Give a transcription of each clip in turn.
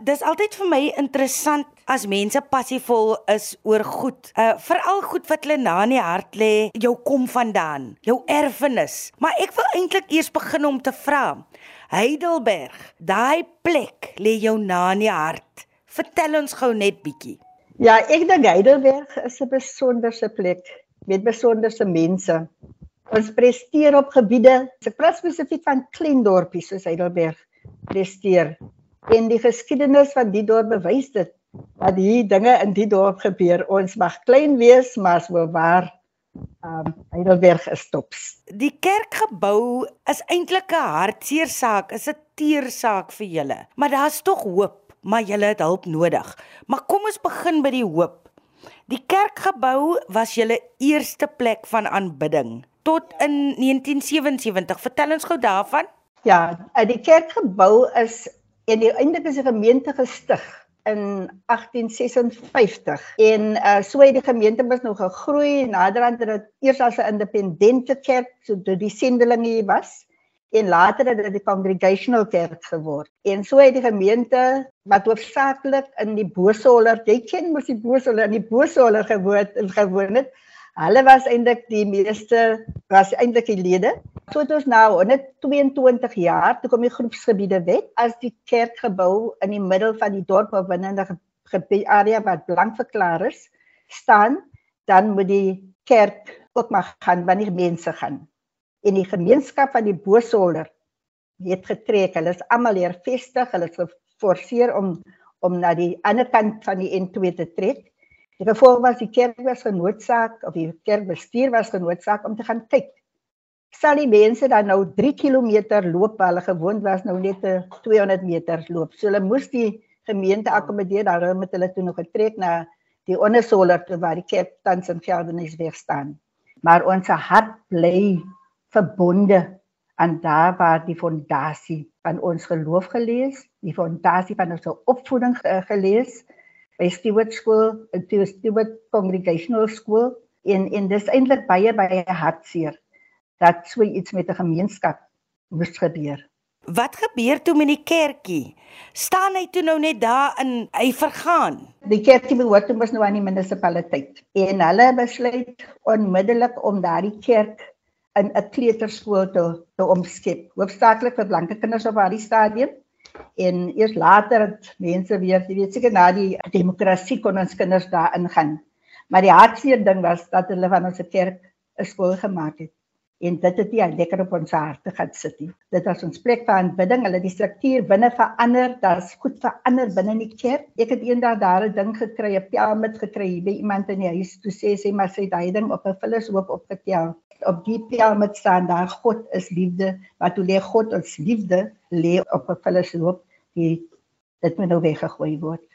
Dis altyd vir my interessant as mense passievol is oor goed. Uh veral goed wat hulle na in die hart lê, jou kom vandaan, jou erfenis. Maar ek wil eintlik eers begin om te vra. Heidelberg, daai plek lê jou na in die hart. Vertel ons gou net bietjie. Ja, ek dink Heidelberg is 'n besonderse plek met besonderse mense. Ons presteer op gebiede, ek praat spesifiek van klein dorpies soos Heidelberg presteer. En die geskiedenis van die dorp bewys dit dat hier dinge in die dorp gebeur. Ons mag klein wees, maar so waar um Heidelberg is tops. Die kerkgebou is eintlik 'n hartseer saak, is 'n teer saak vir julle. Maar daar's tog hoop, maar julle het hulp nodig. Maar kom ons begin by die hoop. Die kerkgebou was julle eerste plek van aanbidding tot in 1977. Vertel ons gou daarvan. Ja, die kerkgebou is en eintlik is 'n gemeente gestig in 1856 en uh, so het die gemeente mos nog gegroei naderhand het dit eers as 'n independente kerk so dit die sendelinge was en later het dit die congregational kerk geword. En so het die gemeente wat hoofsaaklik in die Bosoller jy ken mos die Bosoller in die Bosoller gewoon gewoon het hulle was eintlik die meeste was eintlik die lede So het ons nou net 22 jaar toe kom die groepsgebiede wet as die kerkgebou in die middel van die dorp of binne 'n gebied area wat blank verklaar is staan, dan moet die kerk ook mag gaan wanneer mense gaan. En die gemeenskap van die Bosolder het getrek. Hulle is almal hier vestig. Hulle is geforseer om om na die ander kant van die N2 te trek. Die gevolg was die kerk was genoodsaak of die kerkbestuur was genoodsaak om te gaan kyk sal die mense dan nou 3 km loop, hulle gewoond was nou net 200 meter loop. So hulle moes die gemeente akkommodeer, daarom met hulle toe nog getrek na die ondersoler toe waar die kerk tans in Geldenis weer staan. Maar ons hart bly verbonde aan daar waar die fondasie van ons geloof gelees, die fondasie van ons opvoeding gelees by Stewart School, die Stewart Congregational School en en dis eintlik baie baie hartseer dat so iets met 'n gemeenskap moes gebeur. Wat gebeur toe met die kerkie? Staan hy toe nou net daar in hy vergaan? Die kerkie behoort toe mos nou aan die munisipaliteit. En hulle besluit onmiddellik om daardie kerk in 'n kleuterskool te te omskep. Hoofsaaklik vir blanke kinders op daardie stadium. En eers later het mense weer, jy weet seker na die demokrasie kon ons kinders daar ingaan. Maar die hartseer ding was dat hulle van ons kerk 'n skool gemaak het en dit het nie lekker op ons harte gaan sit nie. Dit was ons plek van aanbidding. Hulle die struktuur binne verander. Daar's goed verander binne die kerk. Ek het eendag daar 'n ding gekry, 'n pyramid gekry by iemand in die huis. Toe sê sy maar sy daai ding op 'n vullishoop opgetel. Op die pyramid staan daar God is liefde. Wat toe lê God ons liefde lê op 'n vullishoop. Die dit moet nou weggegooi word.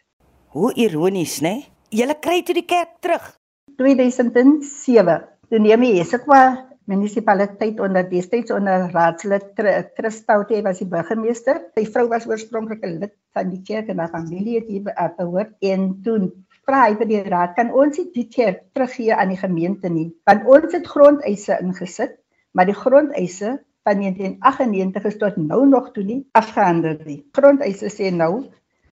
Hoe ironies, né? Julle kry toe die kerk terug. 2007. Toe neem jy Jesusa munisipaliteit onder destyds onder raadslid Christoute was die burgemeester. Sy vrou was oorspronklik 'n lid van die kerk en haar familie het hier behoort en toe vra hy vir die raad kan ons die kerk teruggee aan die gemeente nie want ons het grondeise ingesit maar die grondeise van 1998 is tot nou nog toe nie afgehandel nie. Grondeise sê nou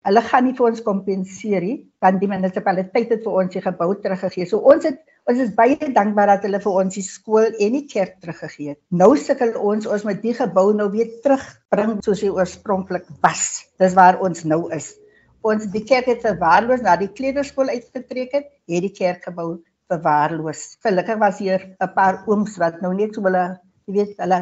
hulle gaan nie vir ons kompenseer nie want die munisipaliteit het vir ons die gebou teruggegee. So ons het Ons is baie dankbaar dat hulle vir ons die skool en die kerk teruggegee het. Nou sukkel ons ons met die gebou nou weer terugbring soos hy oorspronklik was. Dis waar ons nou is. Ons die kerk het verwaarloos na die kleuterskool uitgetrek het, het die kerkgebou verwaarloos. Gelukkig was hier 'n paar ooms wat nou net so hulle, jy weet, hulle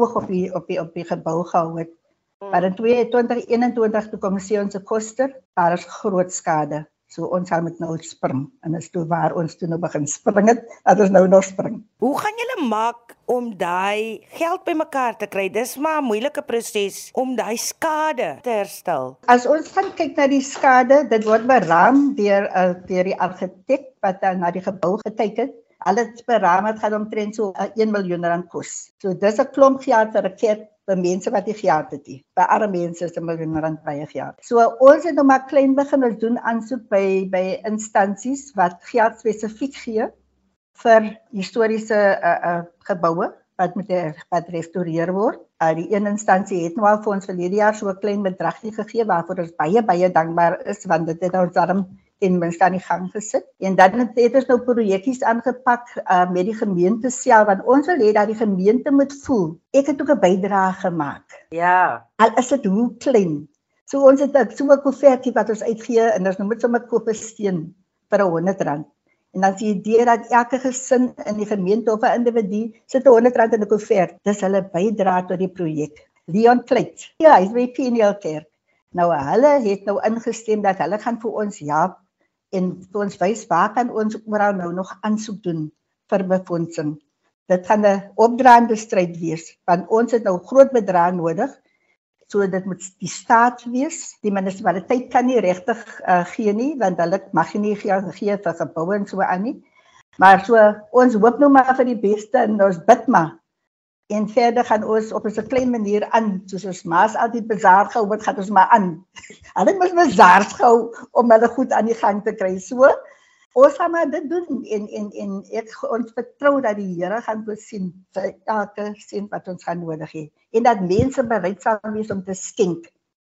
oog op die op die op die gebou gehou het. Maar in 2021 toe kom sien ons koster, daar is groot skade. So ons gaan met nou spring en is toe waar ons toe nou begin spring het, dat ons nou nog spring. Hoe gaan julle maak om daai geld bymekaar te kry? Dis maar 'n moeilike proses om daai skade te herstel. As ons gaan kyk na die skade, dit word beraam deur uh, deur die argitek wat uh, na die gebou gekyk het. Alles beraam het gaan omtrent so uh, 1 miljoen rand kos. So dis 'n klomp geld vir 'n kerk vir mense wat nie geld het nie. By arme mense is dit maar rand baie geld. So ons het nou maar klein begin ons doen aansoek by by instansies wat geld spesifiek gee vir historiese uh, uh, geboue wat moet wat restoreer word. Uh, die een instansie het nou al vir ons verlede jaar so 'n klein bedragie gegee waarvoor ons baie baie dankbaar is want dit het ons daarom ten minste aan die gang gesit. En dan het ons nou projekkies aangepak uh, met die gemeente self want ons wil hê dat die gemeente moet voel ek het ook 'n bydrae gemaak. Ja. Al is dit hoe klein. So ons het 'n so 'n koevertjie wat ons uitgee en ons moet sommer koop 'n steen vir 'n 100 rand. En dan sien jy dat elke gesin in die gemeente of 'n individu sit 'n 100 rand in 'n koevert. Dis hulle bydra tot die projek. Leon Kleit. Ja, hy's by Peniel Kerk. Nou hulle het nou ingestem dat hulle gaan vir ons help en vir ons wys waar kan ons oral nou nog aansoek doen vir befondsing. Dit gaan 'n opdraande stryd wees want ons het nou groot bedrag nodig So dit moet die staat wees. Die munisipaliteit kan nie regtig uh, gee nie want hulle mag nie gee gee vir geboue en so aan nie. Maar so ons hoop nou maar vir die beste en ons bid maar. En verder gaan ons op 'n klein manier aan soos ons maas altyd bazaar gehou het, gaan ons maar aan. Hulle moet bazaars gehou om hulle goed aan die gang te kry. So ons gaan maar dit doen en en en ek ons vertrou dat die Here gaan voorsien vir elke sent wat ons gaan nodig hê en dat mense bereid sal wees om te skenk.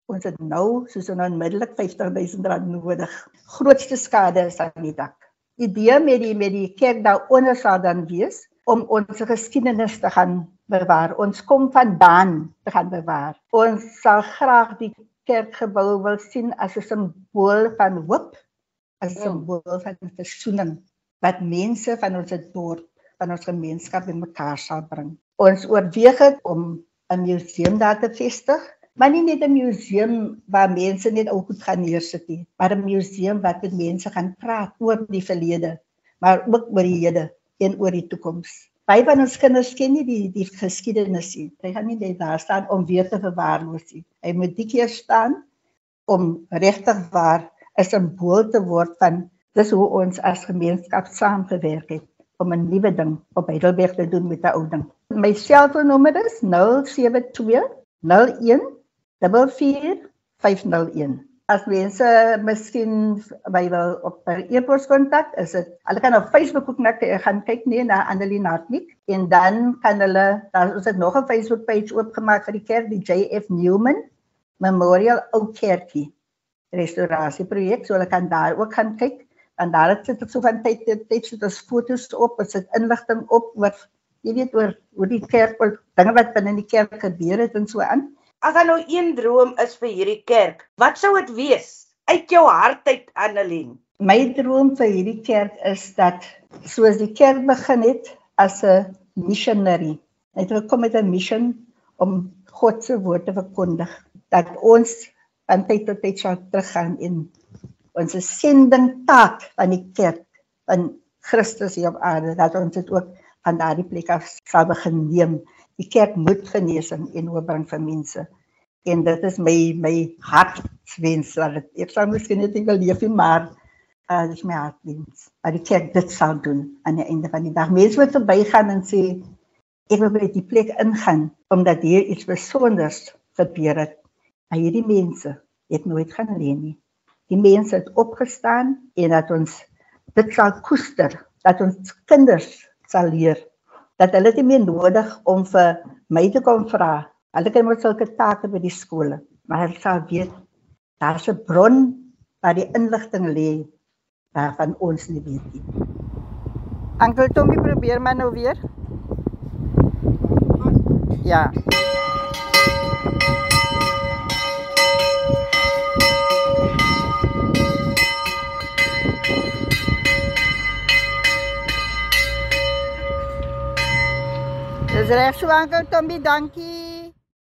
Ons het nou soos ons onmiddellik 50000 rand nodig. Grootste skade is aan die dak. Idee met die met die kerk daaronder sal dan wees om ons geskiedenis te gaan bewaar. Ons kom vandaan te gaan bewaar. Ons sal graag die kerkgebou wil sien as 'n simbool van hoop as 'n simbool van versoening wat mense van ons dorp, van ons gemeenskap bymekaar sal bring. Ons oorweeg het om 'n museum daar te vestig, maar nie net 'n museum waar mense net ou goed gaan neersit nie, maar 'n museum wat met mense gaan praat oor die verlede, maar ook oor die hede en oor die toekoms. Baie van ons kinders ken nie die die geskiedenis nie. Hy gaan nie net daar staan om weer te verwaarloos nie. Hy moet dik hier staan om regtig waar 'n simbool te word van dis hoe ons as gemeenskap saamgewerk het om 'n nuwe ding op Heidelberg te doen met 'n ou ding. My selfoonnommer is 072 01 44501. As mense miskien by wil op per e-pos kontak, is dit hulle kan op Facebook ook net gaan kyk nee na Annelie Hartwig en dan kan hulle daar is dit nog 'n Facebook page oopgemaak vir die kerk die JF Newman Memorial Ou Kerkie restaurasieprojek so hulle kan daar ook gaan kyk en daar het sit so van tyd tot tyd sit ons fotos op en sit inligting op oor jy weet oor hoe die kerk dinge wat binne die kerk gebeur het en so aan. As daar nou een droom is vir hierdie kerk, wat sou dit wees uit jou hart uit Annelien? My droom vir hierdie kerk is dat soos die kerk begin het as 'n missionary, het hulle kom met 'n mission om God se woord te verkondig dat ons van tyd tot tyd sal teruggaan in ons sending taak van die kerk van Christus hier op aarde dat ons dit ook van daardie plek af sal begin neem. Die kerk moet genesing en oopbring vir mense. En dit is my my hartswens dat dit ek sou miskien net wil leef in maar uh dis my hartswens. Dat die kerk dit sal doen aan die einde van die dag. Mense moet verbygaan en sê ek wil by die plek ingaan omdat hier iets besonders gebeur het Maar hierdie mense het nooit gaan lê nie. Die mense het opgestaan en dat ons dit sal koester, dat ons kinders sal leer dat hulle nie meer nodig om vir my te kom vra. Hulle kan moet sulke take by die skole, maar hulle sal weet daar's 'n bron waar die inligting lê waarvan ons nie weet nie. Ankel Tommy probeer maar nou weer. Ja. Dis reg so, Ankel Tommy, dankie.